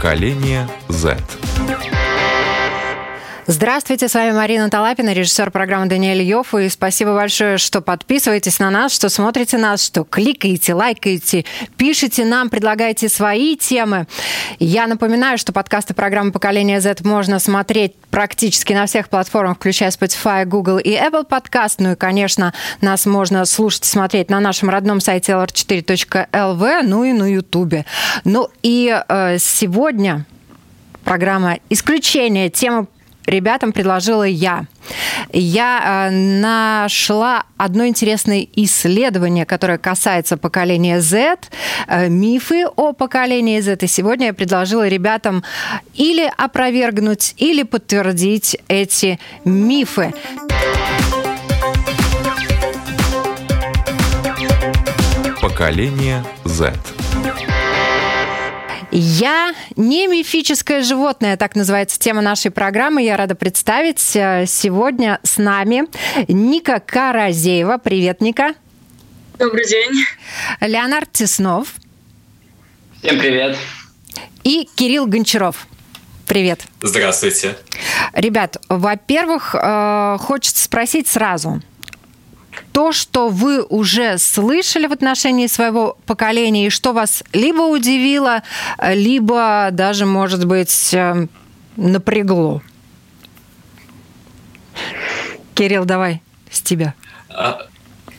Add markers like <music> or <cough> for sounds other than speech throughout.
Поколение Z. Здравствуйте, с вами Марина Талапина, режиссер программы Даниэль Йофф. И спасибо большое, что подписываетесь на нас, что смотрите нас, что кликаете, лайкаете, пишите нам, предлагаете свои темы. Я напоминаю, что подкасты программы «Поколение Z» можно смотреть практически на всех платформах, включая Spotify, Google и Apple Podcast. Ну и, конечно, нас можно слушать и смотреть на нашем родном сайте lr4.lv, ну и на YouTube. Ну и э, сегодня программа «Исключение». Тема ребятам предложила я. Я э, нашла одно интересное исследование, которое касается поколения Z, э, мифы о поколении Z. И сегодня я предложила ребятам или опровергнуть, или подтвердить эти мифы. Поколение Z. Я не мифическое животное, так называется тема нашей программы. Я рада представить э, сегодня с нами Ника Каразеева. Привет, Ника. Добрый день. Леонард Теснов. Всем привет. И Кирилл Гончаров. Привет. Здравствуйте. Ребят, во-первых, э, хочется спросить сразу то, что вы уже слышали в отношении своего поколения, и что вас либо удивило, либо даже, может быть, э, напрягло? Кирилл, давай с тебя. А,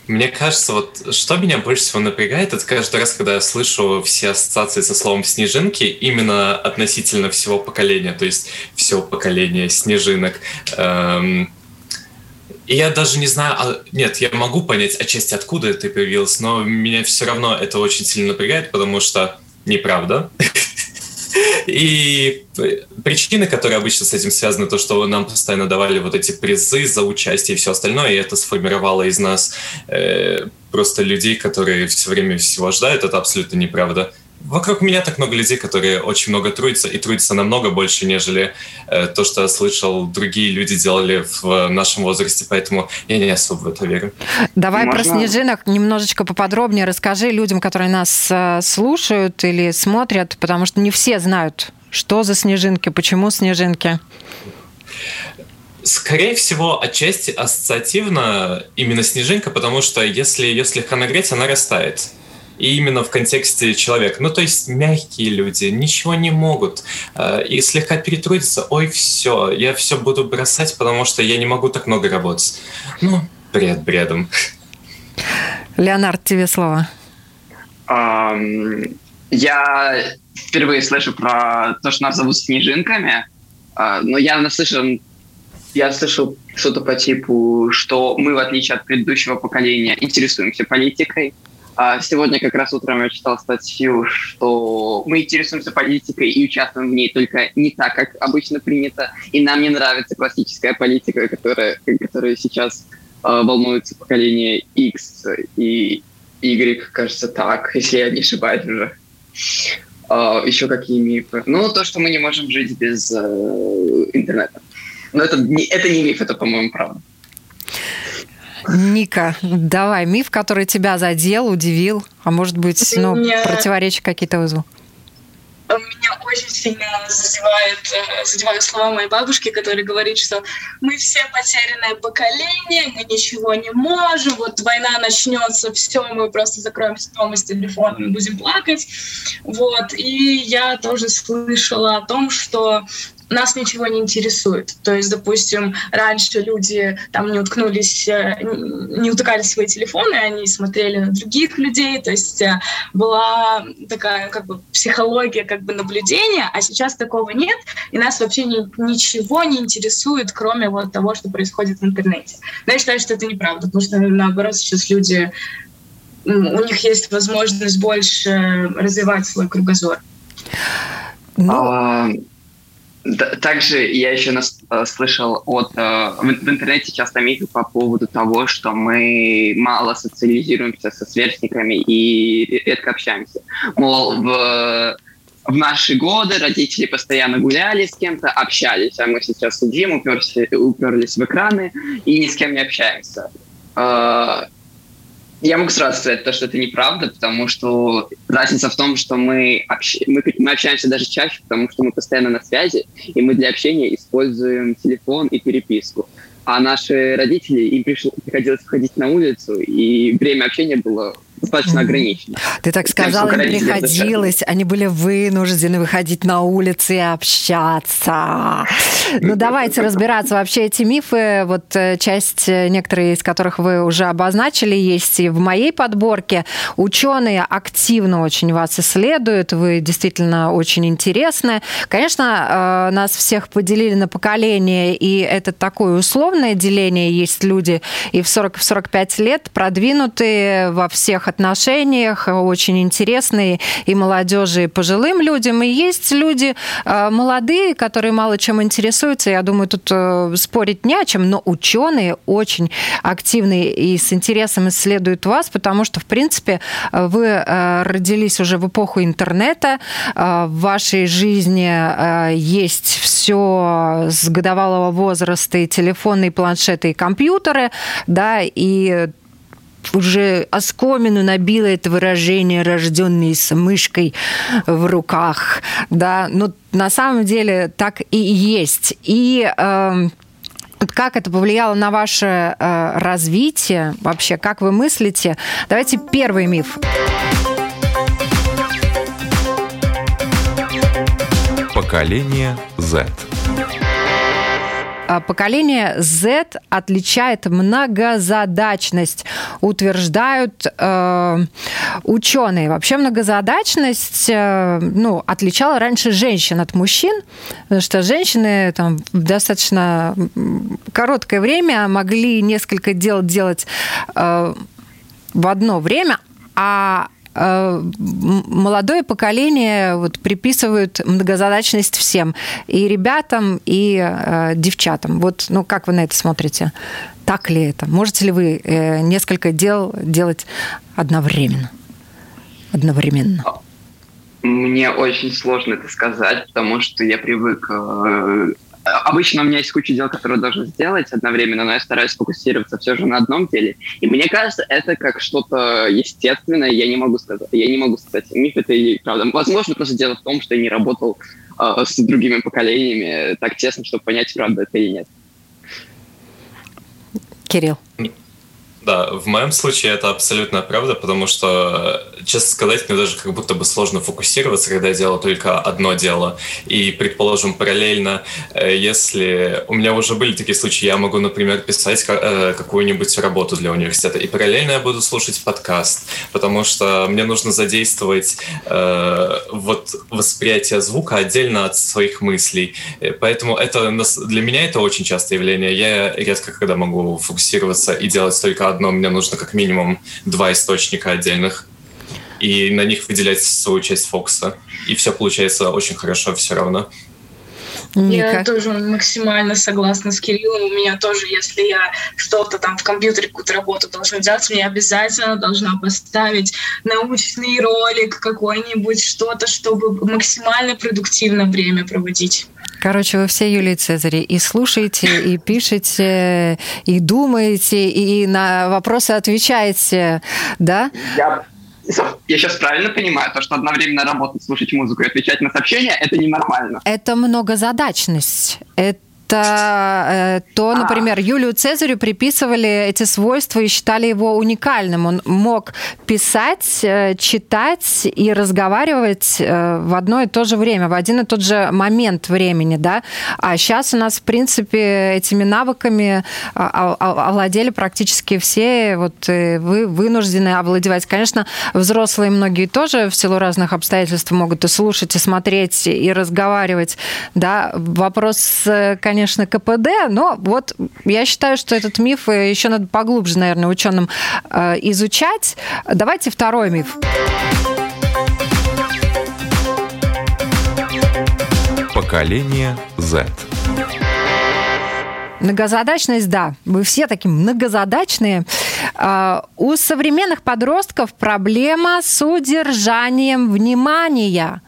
мне кажется, вот что меня больше всего напрягает, это каждый раз, когда я слышу все ассоциации со словом «снежинки», именно относительно всего поколения, то есть все поколение снежинок. Эм, и я даже не знаю, а, нет, я могу понять отчасти, откуда это появилось, но меня все равно это очень сильно напрягает, потому что неправда. <laughs> И причины, которые обычно с этим связаны, то, что нам постоянно давали вот эти призы за участие и все остальное, и это сформировало из нас э, просто людей, которые все время всего ждают, это абсолютно неправда вокруг меня так много людей, которые очень много трудятся, и трудятся намного больше, нежели э, то, что я слышал, другие люди делали в нашем возрасте, поэтому я не особо в это верю. Давай Можно... про снежинок немножечко поподробнее расскажи людям, которые нас э, слушают или смотрят, потому что не все знают, что за снежинки, почему снежинки. Скорее всего, отчасти ассоциативно именно снежинка, потому что если ее слегка нагреть, она растает и именно в контексте человека. Ну, то есть мягкие люди ничего не могут. Э, и слегка перетрудиться, ой, все, я все буду бросать, потому что я не могу так много работать. Ну, бред бредом. Леонард, тебе слово. Um, я впервые слышу про то, что нас зовут снежинками, uh, но я наслышан я слышал что-то по типу, что мы, в отличие от предыдущего поколения, интересуемся политикой, сегодня как раз утром я читал статью, что мы интересуемся политикой и участвуем в ней только не так, как обычно принято, и нам не нравится классическая политика, которая, которая сейчас э, волнуется поколение X и Y, кажется, так, если я не ошибаюсь уже. Uh, еще какие мифы? Ну, то, что мы не можем жить без uh, интернета. Но это это не миф, это, по-моему, правда. Ника, давай, миф, который тебя задел, удивил, а может быть, ну, меня... противоречия какие-то вызвал? Меня очень сильно задевает, э, задевают слова моей бабушки, которая говорит, что мы все потерянное поколение, мы ничего не можем, вот война начнется, все, мы просто закроемся дома с телефоном, будем плакать. Вот. И я тоже слышала о том, что нас ничего не интересует. То есть, допустим, раньше люди там не уткнулись, э, не утыкали свои телефоны, они смотрели на других людей, то есть э, была такая как бы психология как бы наблюдения, а сейчас такого нет, и нас вообще ни, ничего не интересует, кроме вот того, что происходит в интернете. Но я считаю, что это неправда, потому что наоборот сейчас люди у них есть возможность больше развивать свой кругозор. Ну, также я еще нас, э, слышал от э, в, интернете часто мифы по поводу того, что мы мало социализируемся со сверстниками и редко общаемся. Мол, в, в наши годы родители постоянно гуляли с кем-то, общались, а мы сейчас сидим, уперся, уперлись в экраны и ни с кем не общаемся. Я могу сразу сказать то, что это неправда, потому что разница в том, что мы, общ... мы, мы общаемся даже чаще, потому что мы постоянно на связи, и мы для общения используем телефон и переписку. А наши родители, им приходилось выходить на улицу, и время общения было достаточно ограничено. Ты так сказал, им приходилось, они были вынуждены выходить на улицы и общаться. <laughs> Ну, давайте разбираться вообще эти мифы. Вот э, часть, э, некоторые из которых вы уже обозначили, есть и в моей подборке. Ученые активно очень вас исследуют, вы действительно очень интересны. Конечно, э, нас всех поделили на поколения, и это такое условное деление. Есть люди и в 40-45 лет продвинутые во всех отношениях, очень интересные и молодежи, и пожилым людям. И есть люди э, молодые, которые мало чем интересуются. Я думаю, тут э, спорить не о чем, но ученые очень активные и с интересом исследуют вас, потому что, в принципе, вы э, родились уже в эпоху интернета, в вашей жизни есть все с годовалого возраста, и телефоны, и планшеты, и компьютеры, да, и уже оскомину набило это выражение, рожденный с мышкой в руках, да, но на самом деле так и есть. И э, как это повлияло на ваше э, развитие вообще, как вы мыслите? Давайте первый миф. Поколение Z. А, поколение Z отличает многозадачность, утверждают э, ученые. Вообще многозадачность э, ну, отличала раньше женщин от мужчин, потому что женщины там, в достаточно короткое время могли несколько дел делать э, в одно время, а молодое поколение вот приписывают многозадачность всем, и ребятам, и э, девчатам. Вот, ну, как вы на это смотрите? Так ли это? Можете ли вы э, несколько дел делать одновременно? Одновременно. Мне очень сложно это сказать, потому что я привык э, обычно у меня есть куча дел, которые должен сделать одновременно, но я стараюсь фокусироваться все же на одном деле. И мне кажется, это как что-то естественное, я не могу сказать. Я не могу сказать, миф это или правда. Возможно, просто дело в том, что я не работал э, с другими поколениями так тесно, чтобы понять, правда это или нет. Кирилл. Да, в моем случае это абсолютно правда, потому что, честно сказать, мне даже как будто бы сложно фокусироваться, когда я делаю только одно дело. И, предположим, параллельно, э, если у меня уже были такие случаи, я могу, например, писать э, какую-нибудь работу для университета, и параллельно я буду слушать подкаст, потому что мне нужно задействовать э, вот восприятие звука отдельно от своих мыслей. Поэтому это для меня это очень частое явление. Я редко когда могу фокусироваться и делать только одно, мне нужно как минимум два источника отдельных, и на них выделять свою часть фокуса. И все получается очень хорошо все равно. Ника. Я тоже максимально согласна с Кириллом. У меня тоже, если я что-то там в компьютере, какую-то работу должна делать, мне обязательно должна поставить научный ролик какой-нибудь, что-то, чтобы максимально продуктивно время проводить. Короче, вы все Юлии Цезари и слушаете, и пишете, и думаете, и на вопросы отвечаете, да? Я я сейчас правильно понимаю, то, что одновременно работать, слушать музыку и отвечать на сообщения, это ненормально. Это многозадачность. Это то, например, Юлию Цезарю приписывали эти свойства и считали его уникальным. Он мог писать, э, читать и разговаривать э, в одно и то же время, в один и тот же момент времени, да. А сейчас у нас, в принципе, этими навыками а, а, овладели практически все, вот вы вынуждены овладевать. Конечно, взрослые многие тоже в силу разных обстоятельств могут и слушать, и смотреть, и разговаривать, да. Вопрос, конечно, конечно, КПД, но вот я считаю, что этот миф еще надо поглубже, наверное, ученым э, изучать. Давайте второй миф. Поколение Z. Многозадачность, да. Вы все такие многозадачные. А, у современных подростков проблема с удержанием внимания.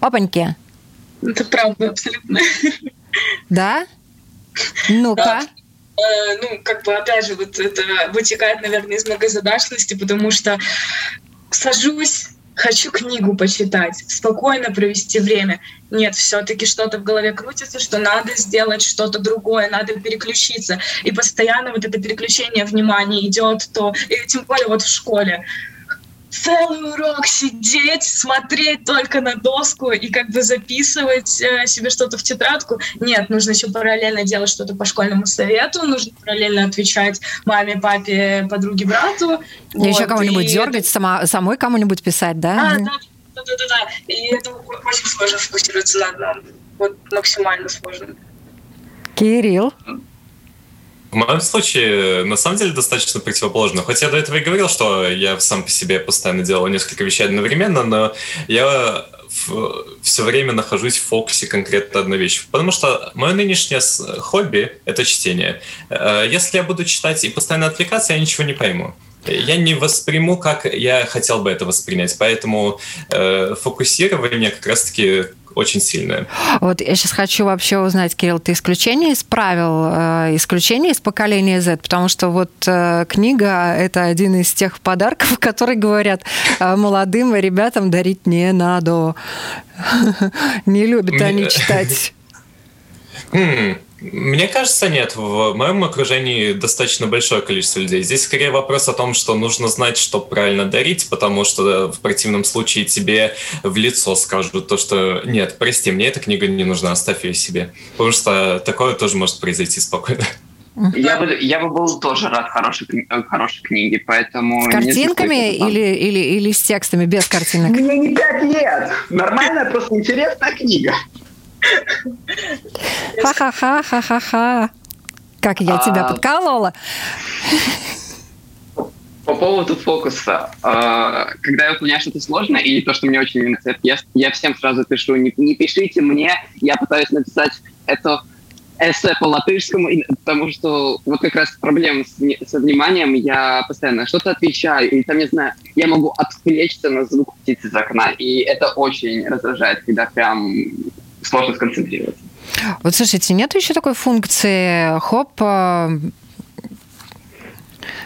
Опаньки. Это правда, абсолютно. Да? Ну-ка. э, ну, как бы, опять же, вот это вытекает, наверное, из многозадачности, потому что сажусь, хочу книгу почитать, спокойно провести время. Нет, все-таки что-то в голове крутится, что надо сделать что-то другое, надо переключиться. И постоянно вот это переключение внимания идет, то, и тем более вот в школе целый урок сидеть, смотреть только на доску и как бы записывать э, себе что-то в тетрадку. Нет, нужно еще параллельно делать что-то по школьному совету, нужно параллельно отвечать маме, папе, подруге, брату. И вот, еще кого-нибудь и... дергать, сама, самой кому-нибудь писать, да? А, да, да, да, да, да. И это очень сложно фокусироваться на одном. Вот максимально сложно. Кирилл? В моем случае, на самом деле, достаточно противоположно. Хотя я до этого и говорил, что я сам по себе постоянно делал несколько вещей одновременно, но я все время нахожусь в фокусе конкретно одной вещи. Потому что мое нынешнее хобби — это чтение. Э, если я буду читать и постоянно отвлекаться, я ничего не пойму я не восприму, как я хотел бы это воспринять. Поэтому э, фокусирование как раз-таки очень сильное. Вот я сейчас хочу вообще узнать, Кирилл, ты исключение из правил, э, исключение из поколения Z, потому что вот э, книга – это один из тех подарков, <laughs> которые говорят э, молодым ребятам дарить не надо. <laughs> Не любят они читать. <laughs> Мне кажется, нет. В моем окружении достаточно большое количество людей. Здесь скорее вопрос о том, что нужно знать, что правильно дарить, потому что в противном случае тебе в лицо скажут то, что нет, прости, мне эта книга не нужна, оставь ее себе. Потому что такое тоже может произойти спокойно. Я бы, я бы был тоже рад хорошей, хорошей книге, поэтому... С картинками или, или, или с текстами без картинок? Мне не пять лет. Нормальная, просто интересная книга. Ха-ха-ха, ха-ха-ха. Как я тебя а. подколола. По поводу фокуса. А, когда я выполняю что-то сложное или то, что мне очень не нравится, я, я всем сразу пишу, не, не пишите мне, я пытаюсь написать это эссе по латышскому, потому что вот как раз проблема с, со вниманием, я постоянно что-то отвечаю, или там, не знаю, я могу отвлечься на звук птицы из окна, и это очень раздражает, когда прям сложно сконцентрироваться. Вот слушайте, нет еще такой функции, хоп, э,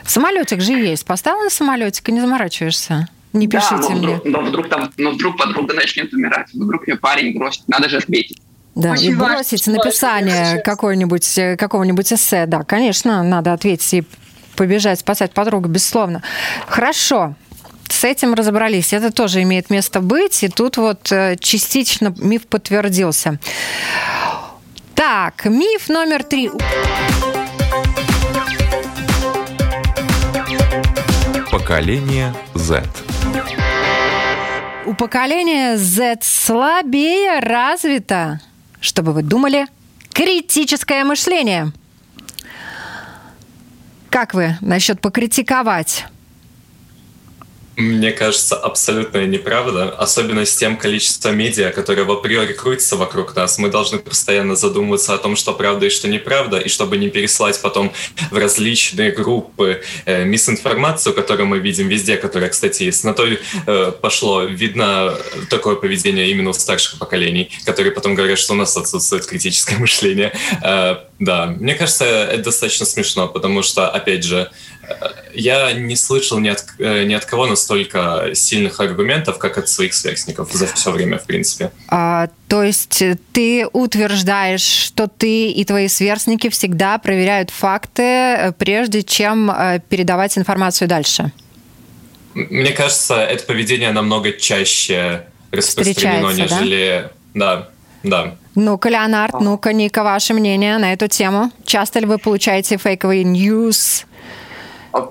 самолетик же есть. Поставил на самолетик и не заморачиваешься. Не пишите да, но мне. Вдруг, но вдруг, там, но вдруг подруга начнет умирать, вдруг ее парень бросит, надо же ответить. Да, Очень и бросить важно, написание какого-нибудь, э, какого-нибудь эссе, да, конечно, надо ответить и побежать спасать подругу, безусловно. Хорошо, с этим разобрались. Это тоже имеет место быть. И тут вот э, частично миф подтвердился. Так, миф номер три. Поколение Z. У поколения Z слабее развито, чтобы вы думали, критическое мышление. Как вы насчет покритиковать? Мне кажется, абсолютная неправда, особенно с тем количеством медиа, которое в априори крутится вокруг нас. Мы должны постоянно задумываться о том, что правда и что неправда, и чтобы не переслать потом в различные группы э, мисинформацию, которую мы видим везде, которая, кстати, есть. На то э, пошло, видно такое поведение именно у старших поколений, которые потом говорят, что у нас отсутствует критическое <laughs> мышление. Э, да, мне кажется, это достаточно смешно, потому что, опять же, я не слышал ни от, э, ни от кого настолько сильных аргументов, как от своих сверстников за все время, в принципе. А, то есть ты утверждаешь, что ты и твои сверстники всегда проверяют факты, э, прежде чем э, передавать информацию дальше? Мне кажется, это поведение намного чаще распространено, нежели... Да? да, да. Ну-ка, Леонард, ну-ка, Ника, ваше мнение на эту тему? Часто ли вы получаете фейковые news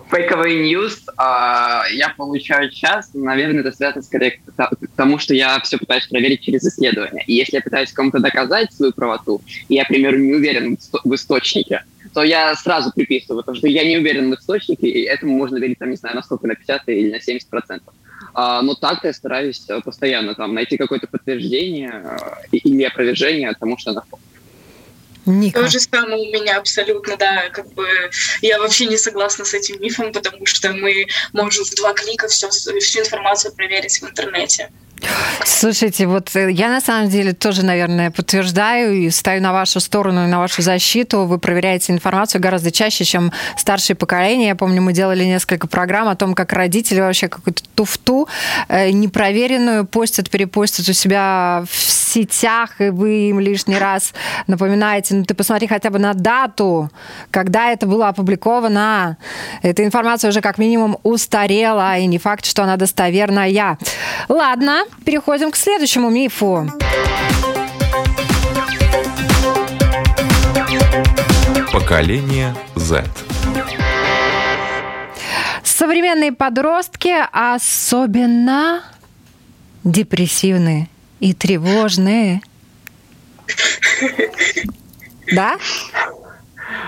Фейковый ньюс а, я получаю сейчас, наверное, это связано скорее к тому, что я все пытаюсь проверить через исследование. И если я пытаюсь кому-то доказать свою правоту, и я, к примеру, не уверен в источнике, то я сразу приписываю, потому что я не уверен в источнике, и этому можно верить, там, не знаю, на сколько, на 50 или на 70 процентов. А, но так-то я стараюсь постоянно там найти какое-то подтверждение а, или опровержение тому, что она Ника. То же самое у меня абсолютно, да, как бы я вообще не согласна с этим мифом, потому что мы можем в два клика все, всю информацию проверить в интернете. Слушайте, вот э, я на самом деле тоже, наверное, подтверждаю и стою на вашу сторону и на вашу защиту. Вы проверяете информацию гораздо чаще, чем старшее поколение. Я помню, мы делали несколько программ о том, как родители вообще какую-то туфту э, непроверенную постят, перепостят у себя в сетях, и вы им лишний раз напоминаете, ну ты посмотри хотя бы на дату, когда это было опубликовано. Эта информация уже как минимум устарела, и не факт, что она достоверная. Ладно, переходим к следующему мифу. Поколение Z. Современные подростки особенно депрессивные и тревожные. Да?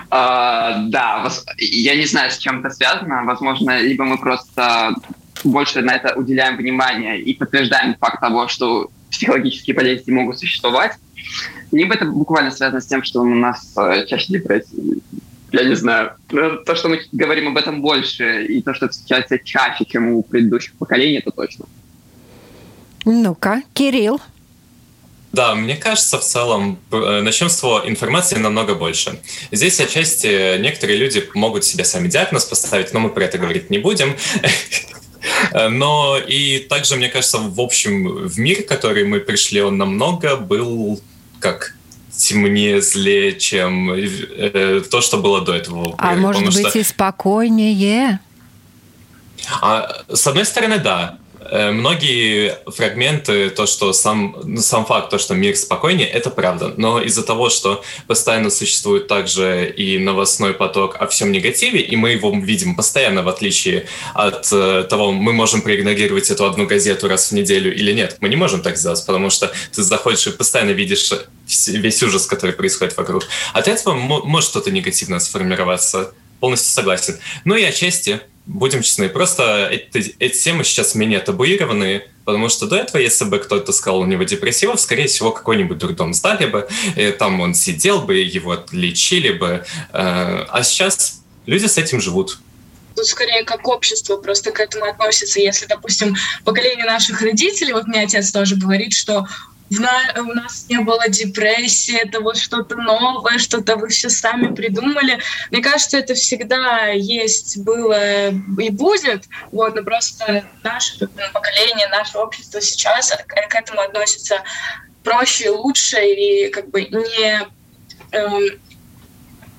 А, да, я не знаю, с чем это связано. Возможно, либо мы просто больше на это уделяем внимание и подтверждаем факт того, что психологические болезни могут существовать, либо это буквально связано с тем, что у нас э, чаще депрессии. Я не знаю. То, что мы говорим об этом больше, и то, что это встречается чаще, чем у предыдущих поколений, это точно. Ну-ка, Кирилл. Да, мне кажется, в целом, э, начнем с того, информации намного больше. Здесь отчасти некоторые люди могут себе сами диагноз поставить, но мы про это говорить не будем. <laughs> Э, но и также, мне кажется, в общем, в мир, в который мы пришли, он намного был как темнее, злее, чем э, то, что было до этого. А может быть что... и спокойнее? А, с одной стороны, да. Э, многие фрагменты, то, что сам, ну, сам факт, то, что мир спокойнее, это правда. Но из-за того, что постоянно существует также и новостной поток о всем негативе, и мы его видим постоянно, в отличие от э, того, мы можем проигнорировать эту одну газету раз в неделю или нет. Мы не можем так сделать, потому что ты заходишь и постоянно видишь весь ужас, который происходит вокруг. От этого может что-то негативно сформироваться. Полностью согласен. Ну и отчасти будем честны, просто эти, эти темы сейчас менее табуированы, потому что до этого, если бы кто-то сказал у него депрессивов, скорее всего, какой-нибудь дурдом сдали бы, и там он сидел бы, его лечили бы, э, а сейчас люди с этим живут. Тут скорее как общество просто к этому относится. Если, допустим, поколение наших родителей, вот мне отец тоже говорит, что у нас не было депрессии, это вот что-то новое, что-то вы все сами придумали. Мне кажется, это всегда есть, было и будет, вот, но просто наше поколение, наше общество сейчас к этому относится проще, лучше и как бы не, эм,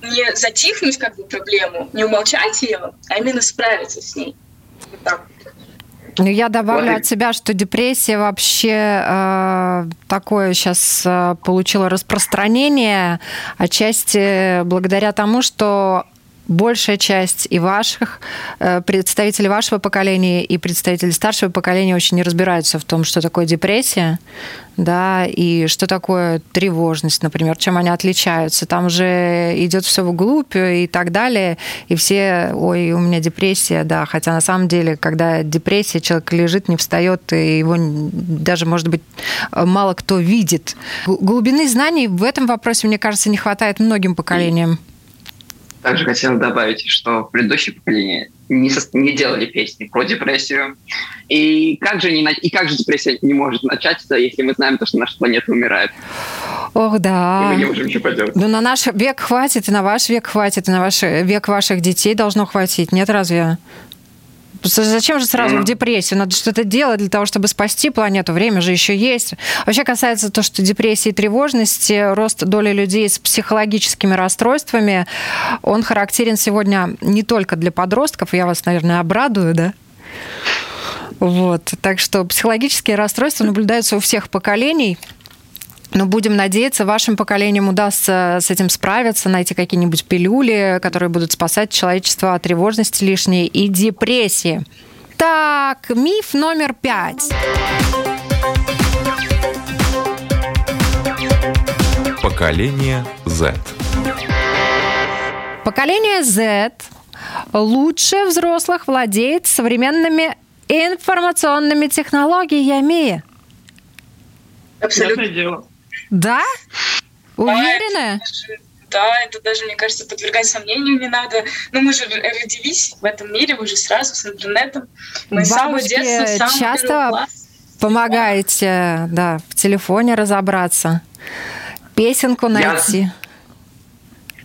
не затихнуть как бы проблему, не умолчать ее, а именно справиться с ней. Вот так. Ну, я добавлю вот. от себя, что депрессия вообще э, такое сейчас э, получила распространение, отчасти благодаря тому, что большая часть и ваших э, представителей вашего поколения и представителей старшего поколения очень не разбираются в том, что такое депрессия, да, и что такое тревожность, например, чем они отличаются. Там же идет все вглубь и так далее, и все, ой, у меня депрессия, да, хотя на самом деле, когда депрессия, человек лежит, не встает, и его даже, может быть, мало кто видит. Глубины знаний в этом вопросе, мне кажется, не хватает многим поколениям. Также хотел добавить, что предыдущее поколение не, со... не делали песни про депрессию. И как, же не... и как же депрессия не может начаться, если мы знаем, то, что наша планета умирает? Ох, да. И мы не можем ничего поделать. Ну, на наш век хватит, и на ваш век хватит, и на ваш век ваших детей должно хватить. Нет, разве? Зачем же сразу в депрессию? Надо что-то делать для того, чтобы спасти планету. Время же еще есть. Вообще касается то, что депрессии и тревожности, рост доли людей с психологическими расстройствами, он характерен сегодня не только для подростков. Я вас, наверное, обрадую, да? Вот. Так что психологические расстройства наблюдаются у всех поколений. Но будем надеяться, вашим поколениям удастся с этим справиться, найти какие-нибудь пилюли, которые будут спасать человечество от тревожности лишней и депрессии. Так, миф номер пять. Поколение Z. Поколение Z лучше взрослых владеет современными информационными технологиями. Абсолютно дело. Да? Уверены? Да, это даже, мне кажется, подвергать сомнению не надо. Но мы же родились в этом мире уже сразу с интернетом. Мы с самого детства, с самого часто помогаете, да, в телефоне разобраться, песенку найти. Я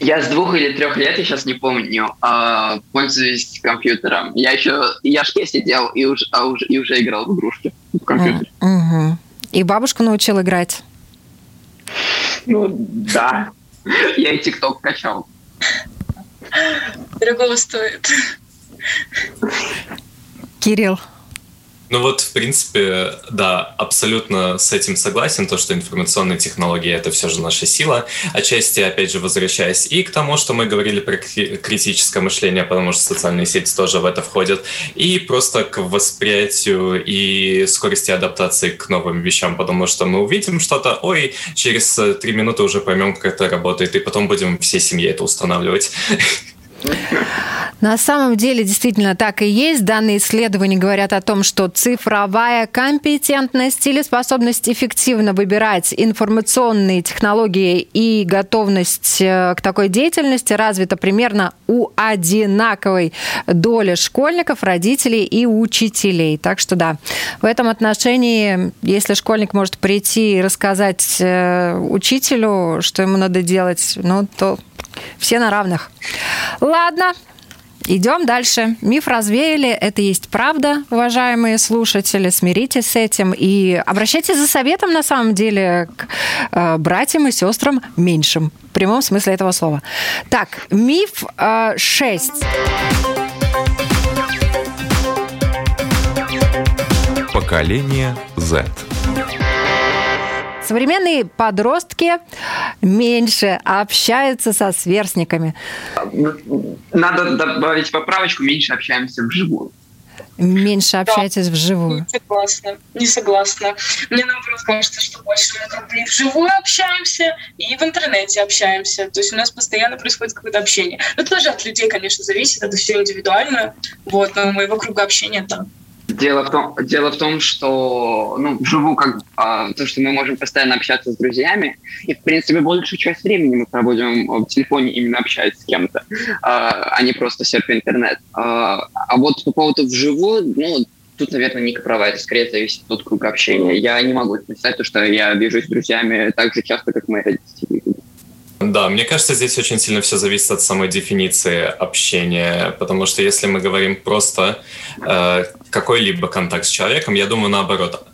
я с двух или трех лет, я сейчас не помню, э, пользуюсь компьютером. Я еще, я шке сидел и уже, а уже, и уже играл в игрушки в компьютере. Угу. И бабушку научил играть? Ну, да. Я и ТикТок качал. Дорогого стоит. Кирилл. Ну вот, в принципе, да, абсолютно с этим согласен, то, что информационные технологии — это все же наша сила. Отчасти, опять же, возвращаясь и к тому, что мы говорили про критическое мышление, потому что социальные сети тоже в это входят, и просто к восприятию и скорости адаптации к новым вещам, потому что мы увидим что-то, ой, через три минуты уже поймем, как это работает, и потом будем всей семье это устанавливать. <laughs> На самом деле действительно так и есть. Данные исследования говорят о том, что цифровая компетентность или способность эффективно выбирать информационные технологии и готовность э, к такой деятельности развита примерно у одинаковой доли школьников, родителей и учителей. Так что да, в этом отношении, если школьник может прийти и рассказать э, учителю, что ему надо делать, ну, то все на равных. Ладно, Идем дальше. Миф развеяли. Это есть правда, уважаемые слушатели. Смиритесь с этим и обращайтесь за советом, на самом деле, к э, братьям и сестрам меньшим. В прямом смысле этого слова. Так, миф э, 6. Поколение Z. Современные подростки меньше общаются со сверстниками. Надо добавить поправочку, меньше общаемся вживую. Меньше общаетесь да, вживую. Не согласна, не согласна. Мне наоборот кажется, что больше мы как бы и вживую общаемся, и в интернете общаемся. То есть у нас постоянно происходит какое-то общение. Но тоже от людей, конечно, зависит, это все индивидуально. Вот, но у моего круга общения так. Да. Дело в том, дело в том, что ну, вживую как а, то, что мы можем постоянно общаться с друзьями, и в принципе большую часть времени мы проводим в телефоне именно общаясь с кем-то, а, а не просто серфя интернет. А, а вот по поводу вживую, ну тут, наверное, Ника права, это скорее зависит от круга общения. Я не могу то, что я вижусь с друзьями так же часто, как мои родители. Да, мне кажется, здесь очень сильно все зависит от самой дефиниции общения, потому что если мы говорим просто э, какой-либо контакт с человеком, я думаю, наоборот,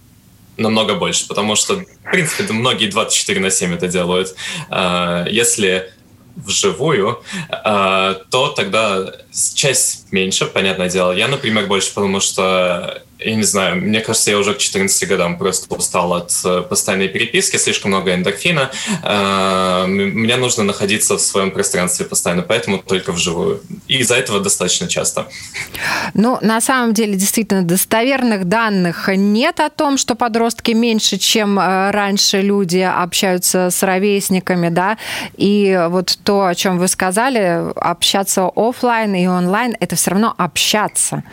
намного больше, потому что, в принципе, многие 24 на 7 это делают. Э, если вживую, э, то тогда часть меньше, понятное дело. Я, например, больше, потому что я не знаю, мне кажется, я уже к 14 годам просто устал от э, постоянной переписки, слишком много эндорфина. Э, мне нужно находиться в своем пространстве постоянно, поэтому только вживую. И из-за этого достаточно часто. Ну, на самом деле, действительно, достоверных данных нет о том, что подростки меньше, чем э, раньше люди общаются с ровесниками, да, и вот то, о чем вы сказали, общаться офлайн и онлайн, это все равно общаться,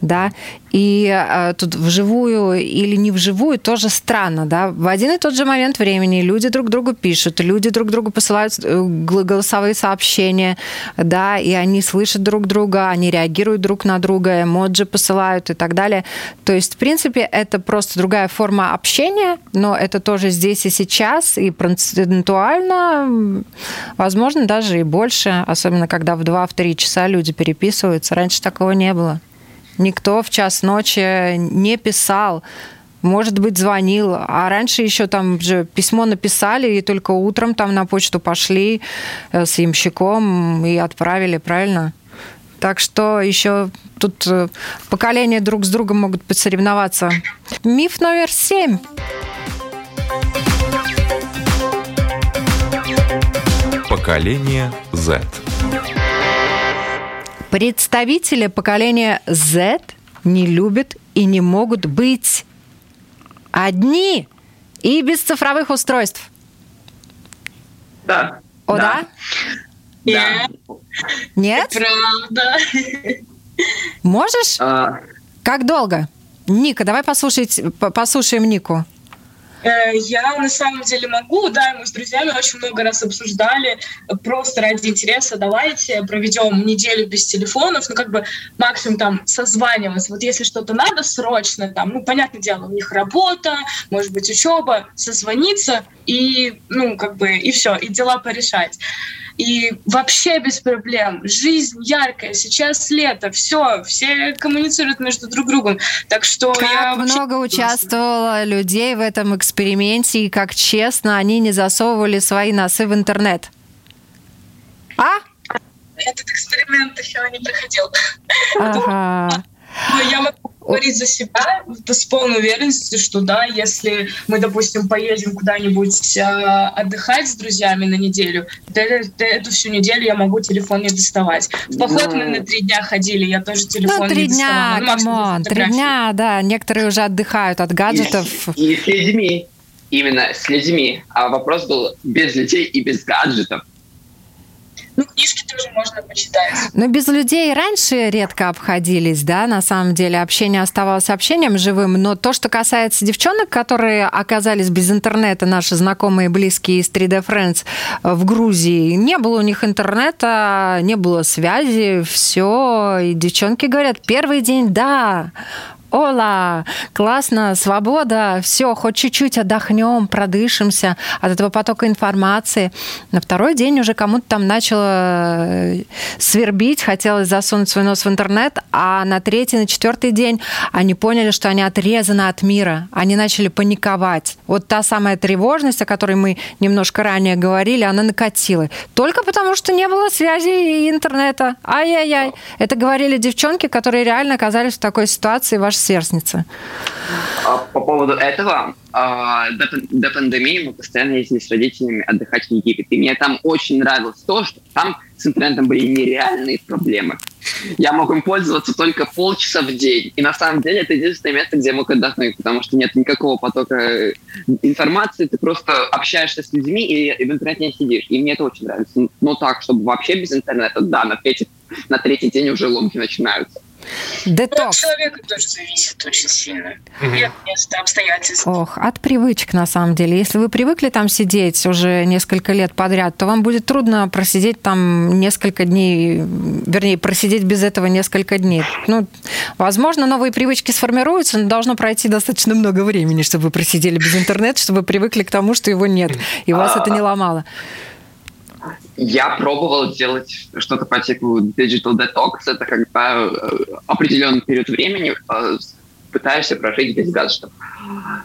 да, и э, тут вживую или не вживую тоже странно, да. В один и тот же момент времени люди друг другу пишут, люди друг другу посылают э, голосовые сообщения, да, и они слышат друг друга, они реагируют друг на друга, эмоджи посылают и так далее. То есть, в принципе, это просто другая форма общения, но это тоже здесь и сейчас, и процентуально, возможно, даже и больше, особенно когда в 2-3 часа люди переписываются. Раньше такого не было. Никто в час ночи не писал может быть, звонил. А раньше еще там же письмо написали, и только утром там на почту пошли э, с ямщиком и отправили, правильно? Так что еще тут э, поколения друг с другом могут посоревноваться. Миф номер семь. Поколение Z. Представители поколения Z не любят и не могут быть одни и без цифровых устройств. Да. О, да? Да. Нет? Правда. Можешь? А, Как долго? Ника, давай послушать, по- послушаем Нику. Э, я на самом деле могу, да, мы с друзьями очень много раз обсуждали, просто ради интереса, давайте проведем неделю без телефонов, ну как бы максимум там созваниваться. Вот если что-то надо срочно, там, ну понятное дело, у них работа, может быть учеба, созвониться и, ну как бы, и все, и дела порешать и вообще без проблем. Жизнь яркая, сейчас лето, все, все коммуницируют между друг другом. Так что как я много участвовало людей в этом эксперименте и как честно они не засовывали свои носы в интернет. А? Этот эксперимент еще не проходил. Ага. Но я могу говорить за себя с полной уверенностью, что да, если мы, допустим, поедем куда-нибудь э, отдыхать с друзьями на неделю, то, то эту всю неделю я могу телефон не доставать. В поход мы на три дня ходили, я тоже телефон ну, три не дня, доставала. Ну, три дня, да, некоторые уже отдыхают от гаджетов. И, и с людьми, именно с людьми. А вопрос был без людей и без гаджетов. Ну, книжки тоже можно почитать. Но без людей раньше редко обходились, да, на самом деле. Общение оставалось общением живым. Но то, что касается девчонок, которые оказались без интернета, наши знакомые, близкие из 3D Friends в Грузии, не было у них интернета, не было связи, все. И девчонки говорят, первый день, да, Ола, классно, свобода, все, хоть чуть-чуть отдохнем, продышимся от этого потока информации. На второй день уже кому-то там начало э, свербить, хотелось засунуть свой нос в интернет, а на третий, на четвертый день они поняли, что они отрезаны от мира, они начали паниковать. Вот та самая тревожность, о которой мы немножко ранее говорили, она накатила. Только потому, что не было связи и интернета. Ай-яй-яй. Это говорили девчонки, которые реально оказались в такой ситуации, ваш сверстница. А по поводу этого, а, до, до пандемии мы постоянно ездили с родителями отдыхать в Египет. И мне там очень нравилось то, что там с интернетом были нереальные проблемы. Я мог им пользоваться только полчаса в день. И на самом деле это единственное место, где я мог отдохнуть, потому что нет никакого потока э, информации, ты просто общаешься с людьми и в интернете не сидишь. И мне это очень нравится. Но так, чтобы вообще без интернета, да, на третий, на третий день уже ломки начинаются. Детокс. Ну, от человека тоже зависит очень сильно. Mm-hmm. И от места, обстоятельств. Ох, от привычек, на самом деле. Если вы привыкли там сидеть уже несколько лет подряд, то вам будет трудно просидеть там несколько дней, вернее, просидеть без этого несколько дней. Ну, возможно, новые привычки сформируются, но должно пройти достаточно много времени, чтобы вы просидели без интернета, чтобы вы привыкли к тому, что его нет, и вас это не ломало. Я пробовал делать что-то по типу digital detox. Это когда э, определенный период времени э, пытаешься прожить без гаджетов.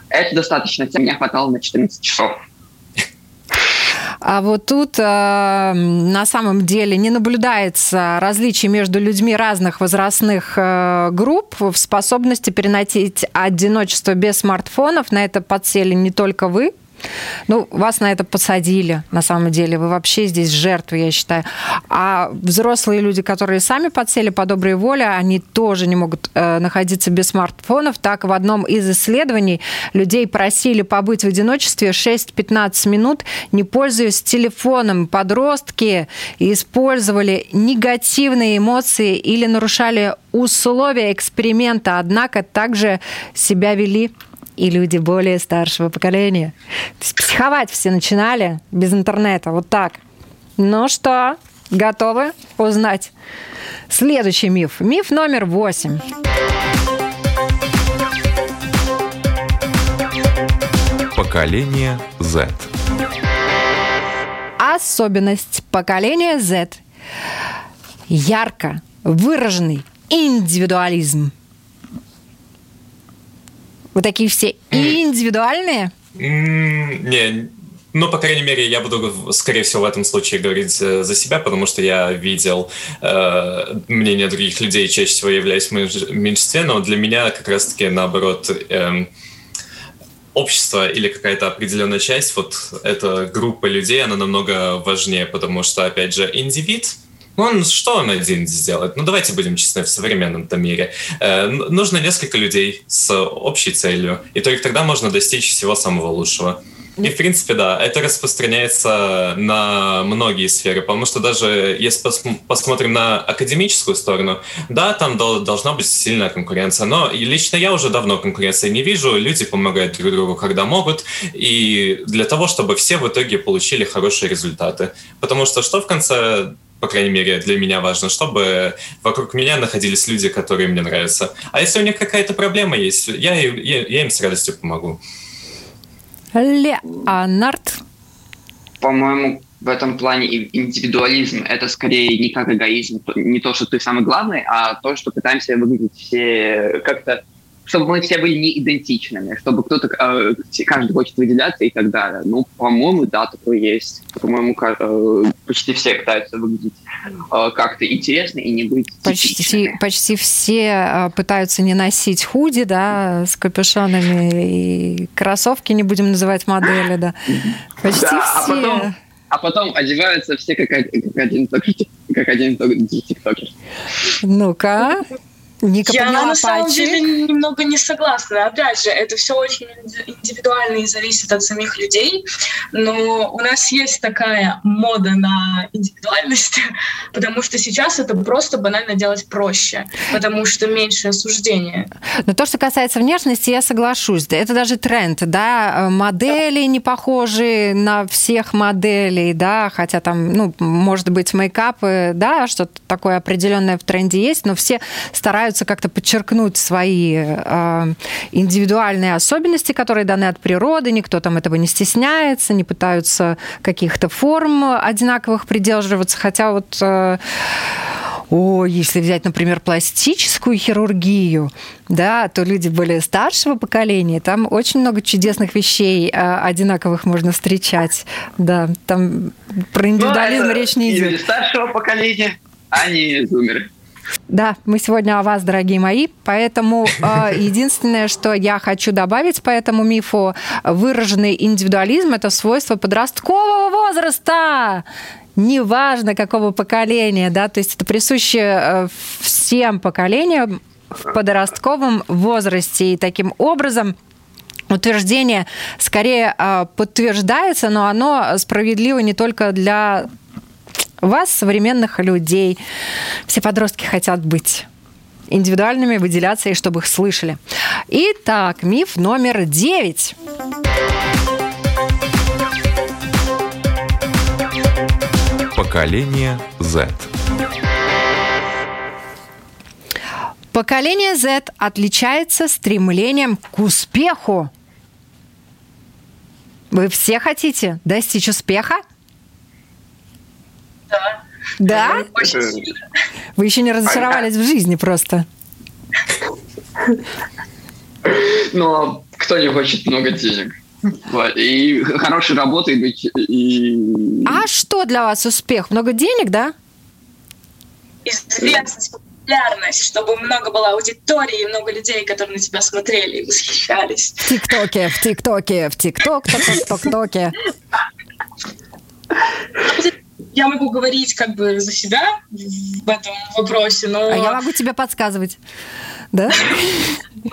Это достаточно. Мне хватало на 14 часов. А вот тут э, на самом деле не наблюдается различий между людьми разных возрастных э, групп в способности переносить одиночество без смартфонов. На это подсели не только вы, ну, вас на это посадили, на самом деле. Вы вообще здесь жертвы, я считаю. А взрослые люди, которые сами подсели по доброй воле, они тоже не могут э, находиться без смартфонов. Так, в одном из исследований людей просили побыть в одиночестве 6-15 минут, не пользуясь телефоном. Подростки использовали негативные эмоции или нарушали условия эксперимента, однако также себя вели и люди более старшего поколения. То есть психовать все начинали без интернета, вот так. Ну что, готовы узнать? Следующий миф. Миф номер восемь. Поколение Z. Особенность поколения Z. Ярко выраженный индивидуализм. Вы такие все индивидуальные? Не, ну, по крайней мере, я буду, скорее всего, в этом случае говорить э, за себя, потому что я видел э, мнение других людей, чаще всего являюсь в меньшинстве, но для меня как раз-таки наоборот э, общество или какая-то определенная часть, вот эта группа людей, она намного важнее, потому что, опять же, индивид — ну, он, что он один сделает? Ну, давайте будем честны, в современном мире. Э, нужно несколько людей с общей целью, и только тогда можно достичь всего самого лучшего. И, в принципе, да, это распространяется на многие сферы, потому что даже если пос- посмотрим на академическую сторону, да, там дол- должна быть сильная конкуренция, но лично я уже давно конкуренции не вижу, люди помогают друг другу, когда могут, и для того, чтобы все в итоге получили хорошие результаты. Потому что что в конце по крайней мере, для меня важно, чтобы вокруг меня находились люди, которые мне нравятся. А если у них какая-то проблема есть, я, я, я им с радостью помогу. Леонард. По-моему, в этом плане индивидуализм – это скорее не как эгоизм, не то, что ты самый главный, а то, что пытаемся выглядеть все как-то чтобы мы все были не идентичными, чтобы кто-то, э, каждый хочет выделяться и так далее. Ну, по-моему, да, такое есть. По-моему, э, почти все пытаются выглядеть э, как-то интересно и не быть почти, почти все пытаются не носить худи, да, с капюшонами и кроссовки не будем называть модели, да. Почти да, все. А потом, а потом одеваются все как, как один как один тиктокер. Ну-ка. Ника Я на самом пальчик. деле немного не согласна. Опять же, это все очень индивидуально и зависит от самих людей. Но у нас есть такая мода на индивидуальность, <laughs> потому что сейчас это просто банально делать проще, потому что меньше осуждения. Но то, что касается внешности, я соглашусь. Это даже тренд, да, модели не похожи на всех моделей, да, хотя там, ну, может быть, мейкапы, да, что-то такое определенное в тренде есть, но все стараются пытаются как-то подчеркнуть свои э, индивидуальные особенности, которые даны от природы, никто там этого не стесняется, не пытаются каких-то форм одинаковых придерживаться, хотя вот э, о, если взять, например, пластическую хирургию, да, то люди более старшего поколения, там очень много чудесных вещей а, одинаковых можно встречать. Да, там про индивидуализм ну, речь не идет. Люди старшего поколения, а не зумеры. Да, мы сегодня о вас, дорогие мои, поэтому э, <laughs> единственное, что я хочу добавить по этому мифу, выраженный индивидуализм – это свойство подросткового возраста. Неважно какого поколения, да, то есть это присуще э, всем поколениям в подростковом возрасте, и таким образом утверждение скорее э, подтверждается, но оно справедливо не только для вас, современных людей. Все подростки хотят быть индивидуальными, выделяться и чтобы их слышали. Итак, миф номер девять. Поколение Z. Поколение Z отличается стремлением к успеху. Вы все хотите достичь успеха? Да. Да? Вы еще не разочаровались в жизни просто. Но кто не хочет много денег? И хорошей работы быть. И... А что для вас успех? Много денег, да? Известность, популярность, чтобы много было аудитории, много людей, которые на тебя смотрели и восхищались. В ТикТоке, в ТикТоке, в ТикТок, в ТикТоке я могу говорить как бы за себя в этом вопросе, но... А я могу тебе подсказывать, да? Ну,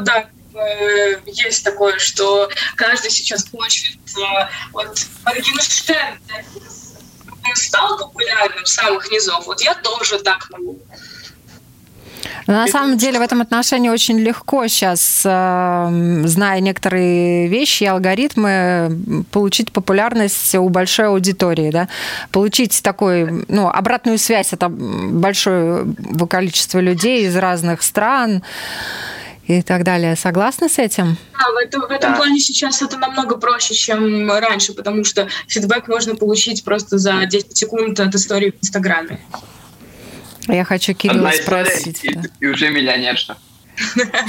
да, э, есть такое, что каждый сейчас хочет... Э, вот Моргенштерн стал популярным с самых низов. Вот я тоже так могу. Но на самом деле в этом отношении очень легко сейчас, э, зная некоторые вещи и алгоритмы, получить популярность у большой аудитории, да? получить такой, ну, обратную связь от большого количества людей из разных стран и так далее. Согласны с этим? Да, в этом, в этом да. плане сейчас это намного проще, чем раньше, потому что фидбэк можно получить просто за 10 секунд от истории в Инстаграме. Я хочу Кирилла Одна спросить. И, да. и уже миллионерша.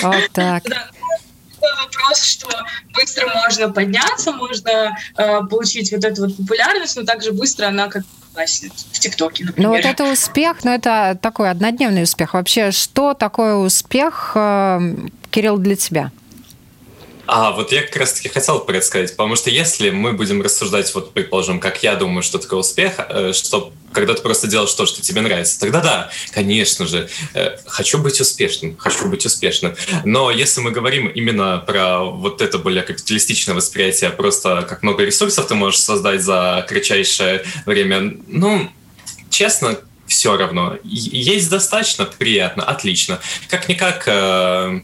Вот так. вопрос, что быстро можно подняться, можно э, получить вот эту вот популярность, но также быстро она как в ТикТоке, например. Ну вот это успех, но это такой однодневный успех. Вообще, что такое успех, э, Кирилл, для тебя? А, вот я как раз-таки хотел про это сказать, потому что если мы будем рассуждать, вот, предположим, как я думаю, что такое успех, э, что когда ты просто делаешь то, что тебе нравится, тогда да, конечно же, э, хочу быть успешным, хочу быть успешным. Но если мы говорим именно про вот это более капиталистичное восприятие, просто как много ресурсов ты можешь создать за кратчайшее время, ну, честно, все равно. Есть достаточно, приятно, отлично. Как-никак э,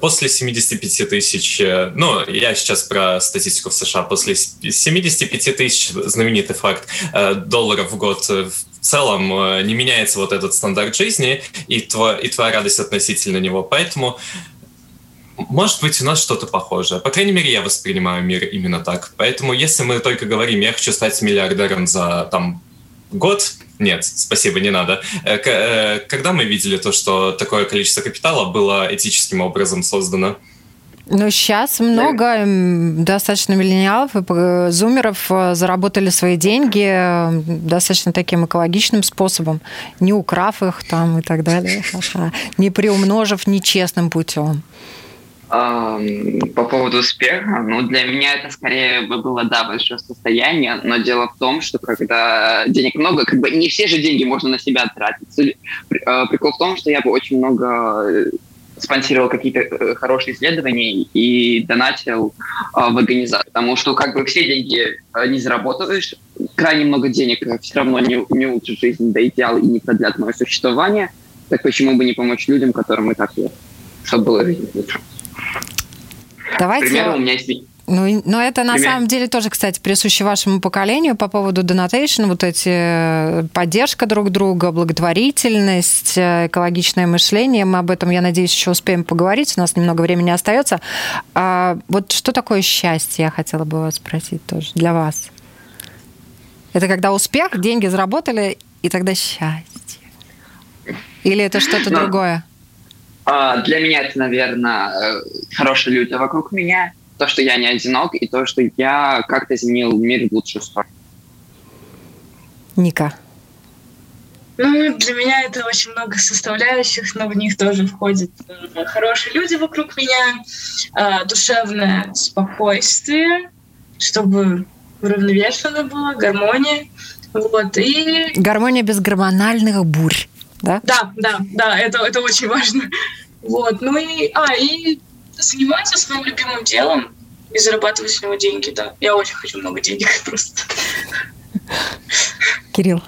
После 75 тысяч, э, ну, я сейчас про статистику в США, после 75 тысяч, знаменитый факт, э, долларов в год в целом не меняется вот этот стандарт жизни и, твоя, и твоя радость относительно него. Поэтому может быть, у нас что-то похожее. По крайней мере, я воспринимаю мир именно так. Поэтому, если мы только говорим, я хочу стать миллиардером за там год, нет, спасибо, не надо. Э, э, когда мы видели то, что такое количество капитала было этическим образом создано? Ну, сейчас много достаточно миллениалов и зумеров э, заработали свои деньги достаточно таким экологичным способом, не украв их там и так далее, не приумножив нечестным путем. По поводу успеха, ну, для меня это скорее бы было, да, большое состояние, но дело в том, что когда денег много, как бы не все же деньги можно на себя тратить. А, прикол в том, что я бы очень много э, спонсировал какие-то э, хорошие исследования и донатил в организацию. Потому что как бы все деньги не заработаешь, крайне много денег все равно не, не улучшит жизнь до идеала и не продлят мое существование. Так почему бы не помочь людям, которым и так есть, чтобы было жизнь лучше? Давайте... Примерно у меня есть ну, но это на Пример. самом деле тоже, кстати, присуще вашему поколению по поводу donation, вот эти э, поддержка друг друга, благотворительность, э, экологичное мышление. Мы об этом, я надеюсь, еще успеем поговорить. У нас немного времени остается. А вот что такое счастье, я хотела бы вас спросить тоже для вас. Это когда успех, деньги заработали, и тогда счастье. Или это что-то Но... другое? А, для меня это, наверное, э, хорошие люди вокруг меня, то, что я не одинок, и то, что я как-то изменил мир в лучшую сторону. Ника. Ну, для меня это очень много составляющих, но в них тоже входят э, хорошие люди вокруг меня, э, душевное спокойствие, чтобы уравновешенно было, гармония. Вот, и... Гармония без гормональных бурь да? Да, да, да, это, это очень важно. Вот, ну и, а, и заниматься своим любимым делом и зарабатывать с него деньги, да. Я очень хочу много денег <laughs> просто. Кирилл.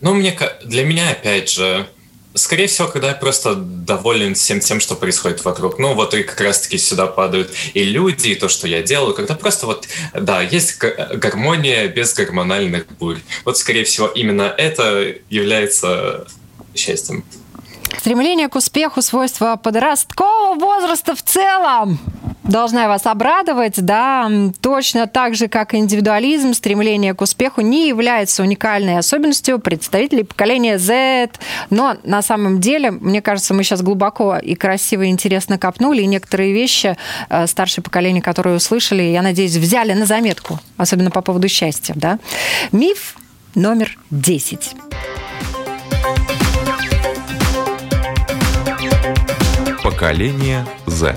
Ну, мне, для меня, опять же, Скорее всего, когда я просто доволен всем тем, что происходит вокруг. Ну, вот и как раз-таки сюда падают и люди, и то, что я делаю. Когда просто вот, да, есть гармония без гормональных бурь. Вот, скорее всего, именно это является счастьем. Стремление к успеху – свойство подросткового возраста в целом. Должна вас обрадовать, да, точно так же, как индивидуализм, стремление к успеху не является уникальной особенностью представителей поколения Z. Но на самом деле, мне кажется, мы сейчас глубоко и красиво и интересно копнули, и некоторые вещи э, старшее поколение, которые услышали, я надеюсь, взяли на заметку, особенно по поводу счастья, да. Миф номер 10. Поколение Z.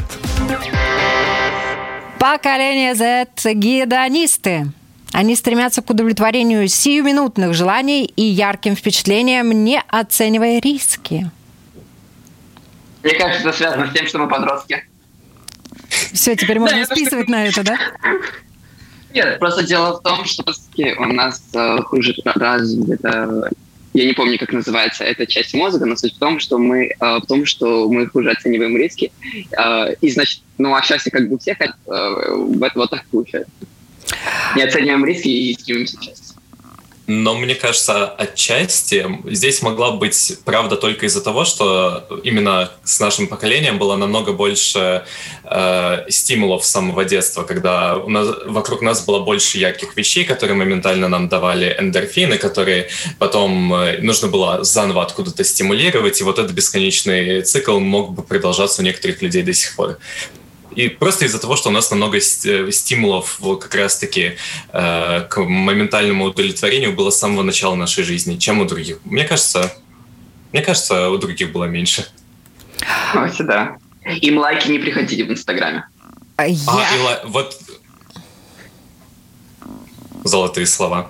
Поколение Z – гедонисты. Они стремятся к удовлетворению сиюминутных желаний и ярким впечатлениям, не оценивая риски. Мне кажется, это связано с тем, что мы подростки. Все, теперь можно списывать на это, да? Нет, просто дело в том, что у нас э, хуже развита я не помню, как называется эта часть мозга, но суть в том, что мы, э, в том, что мы хуже оцениваем риски. Э, и, значит, ну, а счастье как бы у всех, э, вот так получается. Не оцениваем риски и стремимся счастья. Но мне кажется, отчасти здесь могла быть правда только из-за того, что именно с нашим поколением было намного больше э, стимулов с самого детства, когда у нас, вокруг нас было больше ярких вещей, которые моментально нам давали эндорфины, которые потом э, нужно было заново откуда-то стимулировать, и вот этот бесконечный цикл мог бы продолжаться у некоторых людей до сих пор. И просто из-за того, что у нас намного э, стимулов как раз-таки э, к моментальному удовлетворению было с самого начала нашей жизни, чем у других. Мне кажется, мне кажется, у других было меньше. Вообще, да. Им лайки не приходили в Инстаграме. А, я... а и, вот золотые слова.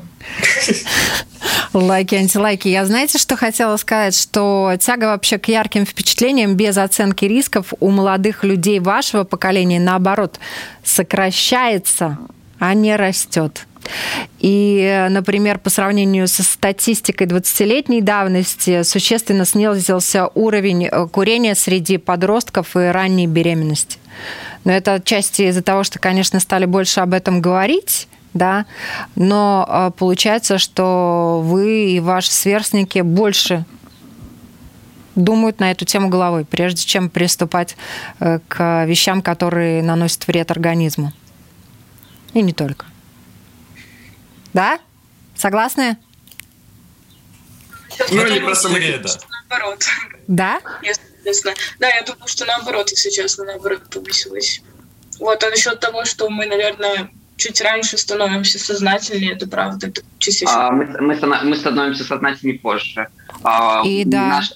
Лайки, антилайки. Я знаете, что хотела сказать? Что тяга вообще к ярким впечатлениям без оценки рисков у молодых людей вашего поколения, наоборот, сокращается, а не растет. И, например, по сравнению со статистикой 20-летней давности существенно снизился уровень э, курения среди подростков и ранней беременности. Но это отчасти из-за того, что, конечно, стали больше об этом говорить, да, но э, получается, что вы и ваши сверстники больше думают на эту тему головой, прежде чем приступать э, к вещам, которые наносят вред организму. И не только. Да? Согласны? Ну, или просто мы да. наоборот. Да? Если честно. Да, я думаю, что наоборот, если честно, наоборот повысилось. Вот, а насчет того, что мы, наверное, чуть раньше становимся сознательнее, это правда, это. А, мы, мы, мы становимся сознательнее позже. А, И да. Наш,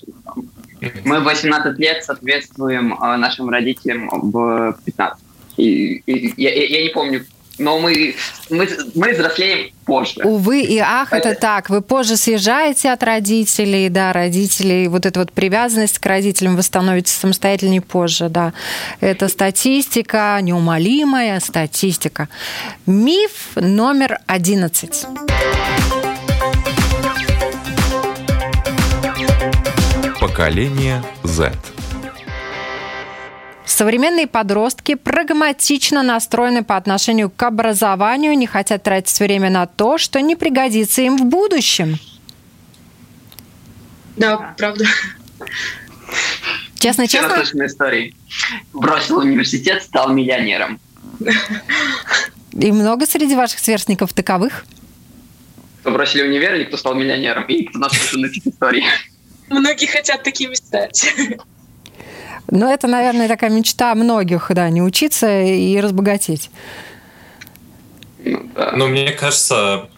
мы в 18 лет соответствуем а, нашим родителям в 15. И, и, я, я не помню, но мы, мы, мы взрослеем позже. Увы и ах, это... это так. Вы позже съезжаете от родителей, да, родителей, вот эта вот привязанность к родителям вы становитесь самостоятельнее позже, да. Это статистика, неумолимая статистика. Миф номер одиннадцать. Поколение Z. Современные подростки прагматично настроены по отношению к образованию, не хотят тратить время на то, что не пригодится им в будущем. Да, правда. Честно, честно? истории. Бросил университет, стал миллионером. И много среди ваших сверстников таковых? Кто бросили универ или кто стал миллионером? И кто наслышан на этих историй? Многие хотят такими стать. Но это, наверное, такая мечта многих, да, не учиться и разбогатеть. Ну, да. Ну, мне кажется,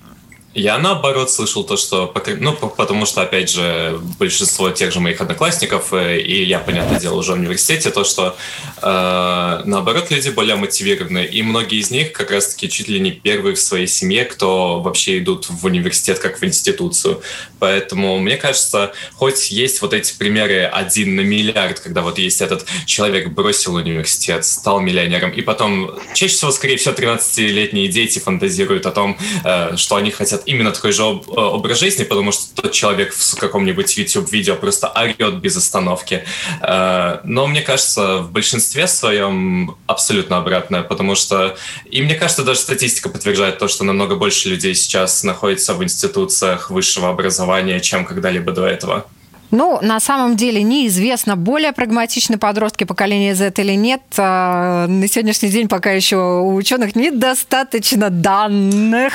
я наоборот слышал то, что, ну, потому что, опять же, большинство тех же моих одноклассников, э, и я, понятное дело, уже в университете, то, что э, наоборот люди более мотивированы, и многие из них как раз-таки чуть ли не первые в своей семье, кто вообще идут в университет как в институцию. Поэтому, мне кажется, хоть есть вот эти примеры один на миллиард, когда вот есть этот человек бросил университет, стал миллионером, и потом, чаще всего, скорее всего, 13-летние дети фантазируют о том, э, что они хотят именно такой же об, э, образ жизни, потому что тот человек в каком-нибудь YouTube-видео просто орет без остановки. Э, но мне кажется, в большинстве своем абсолютно обратное, потому что, и мне кажется, даже статистика подтверждает то, что намного больше людей сейчас находится в институциях высшего образования, чем когда-либо до этого. Ну, на самом деле неизвестно, более прагматичны подростки поколения Z или нет. А, на сегодняшний день пока еще у ученых недостаточно данных.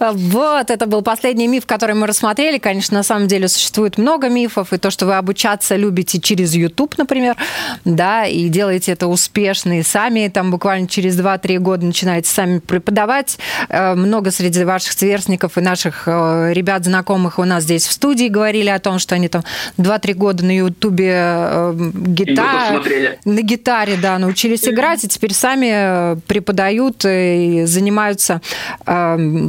Вот, это был последний миф, который мы рассмотрели. Конечно, на самом деле существует много мифов, и то, что вы обучаться любите через YouTube, например, да, и делаете это успешно, и сами там буквально через 2-3 года начинаете сами преподавать. Э, много среди ваших сверстников и наших э, ребят, знакомых у нас здесь в студии говорили о том, том, что они там 2-3 года на Ютубе э, гитар... на гитаре, да, научились играть, и теперь сами преподают и занимаются э,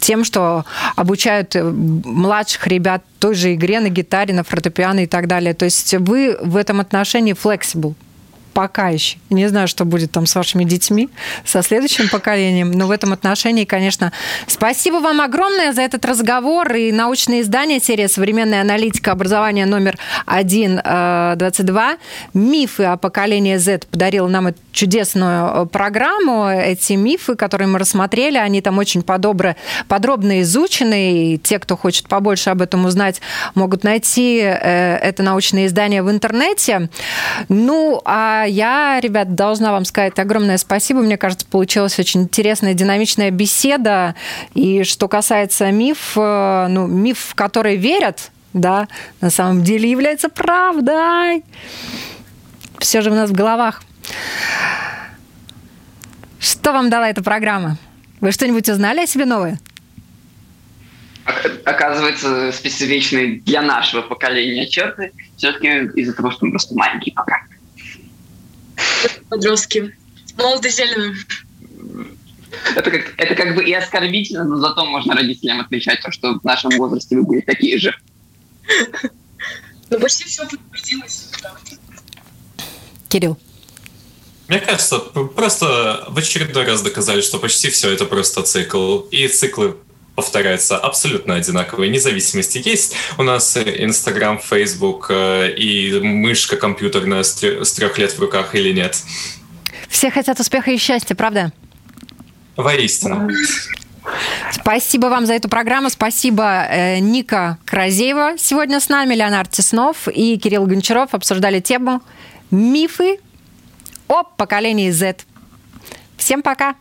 тем, что обучают младших ребят той же игре на гитаре, на фортепиано и так далее. То есть вы в этом отношении flexible пока еще. Не знаю, что будет там с вашими детьми, со следующим поколением, но в этом отношении, конечно, спасибо вам огромное за этот разговор и научное издание серия «Современная аналитика образования» номер 1.22. Э, Мифы о поколении Z подарил нам эту чудесную э, программу. Эти мифы, которые мы рассмотрели, они там очень подобро, подробно изучены, и те, кто хочет побольше об этом узнать, могут найти э, это научное издание в интернете. Ну, а я, ребят, должна вам сказать огромное спасибо. Мне кажется, получилась очень интересная, динамичная беседа. И что касается миф, э, ну, миф, в который верят, да, на самом деле является правдой. Все же у нас в головах. Что вам дала эта программа? Вы что-нибудь узнали о себе новое? Оказывается, специфичные для нашего поколения черты все-таки из-за того, что мы просто маленькие пока. Подростки. Молодо зелено. Это как, это как бы и оскорбительно, но зато можно родителям отвечать, что в нашем возрасте вы были такие же. Ну, почти все подтвердилось. Кирилл. Мне кажется, просто в очередной раз доказали, что почти все это просто цикл. И циклы повторяются абсолютно одинаковые. Независимости есть. У нас Инстаграм, Фейсбук э, и мышка компьютерная с трех лет в руках или нет. Все хотят успеха и счастья, правда? Воистину. Спасибо вам за эту программу. Спасибо э, Ника Кразеева сегодня с нами, Леонард Теснов и Кирилл Гончаров обсуждали тему «Мифы о поколении Z». Всем пока!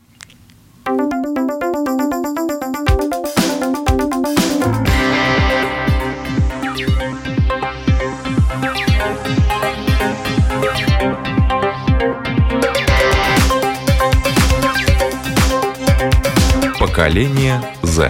Поколение Z.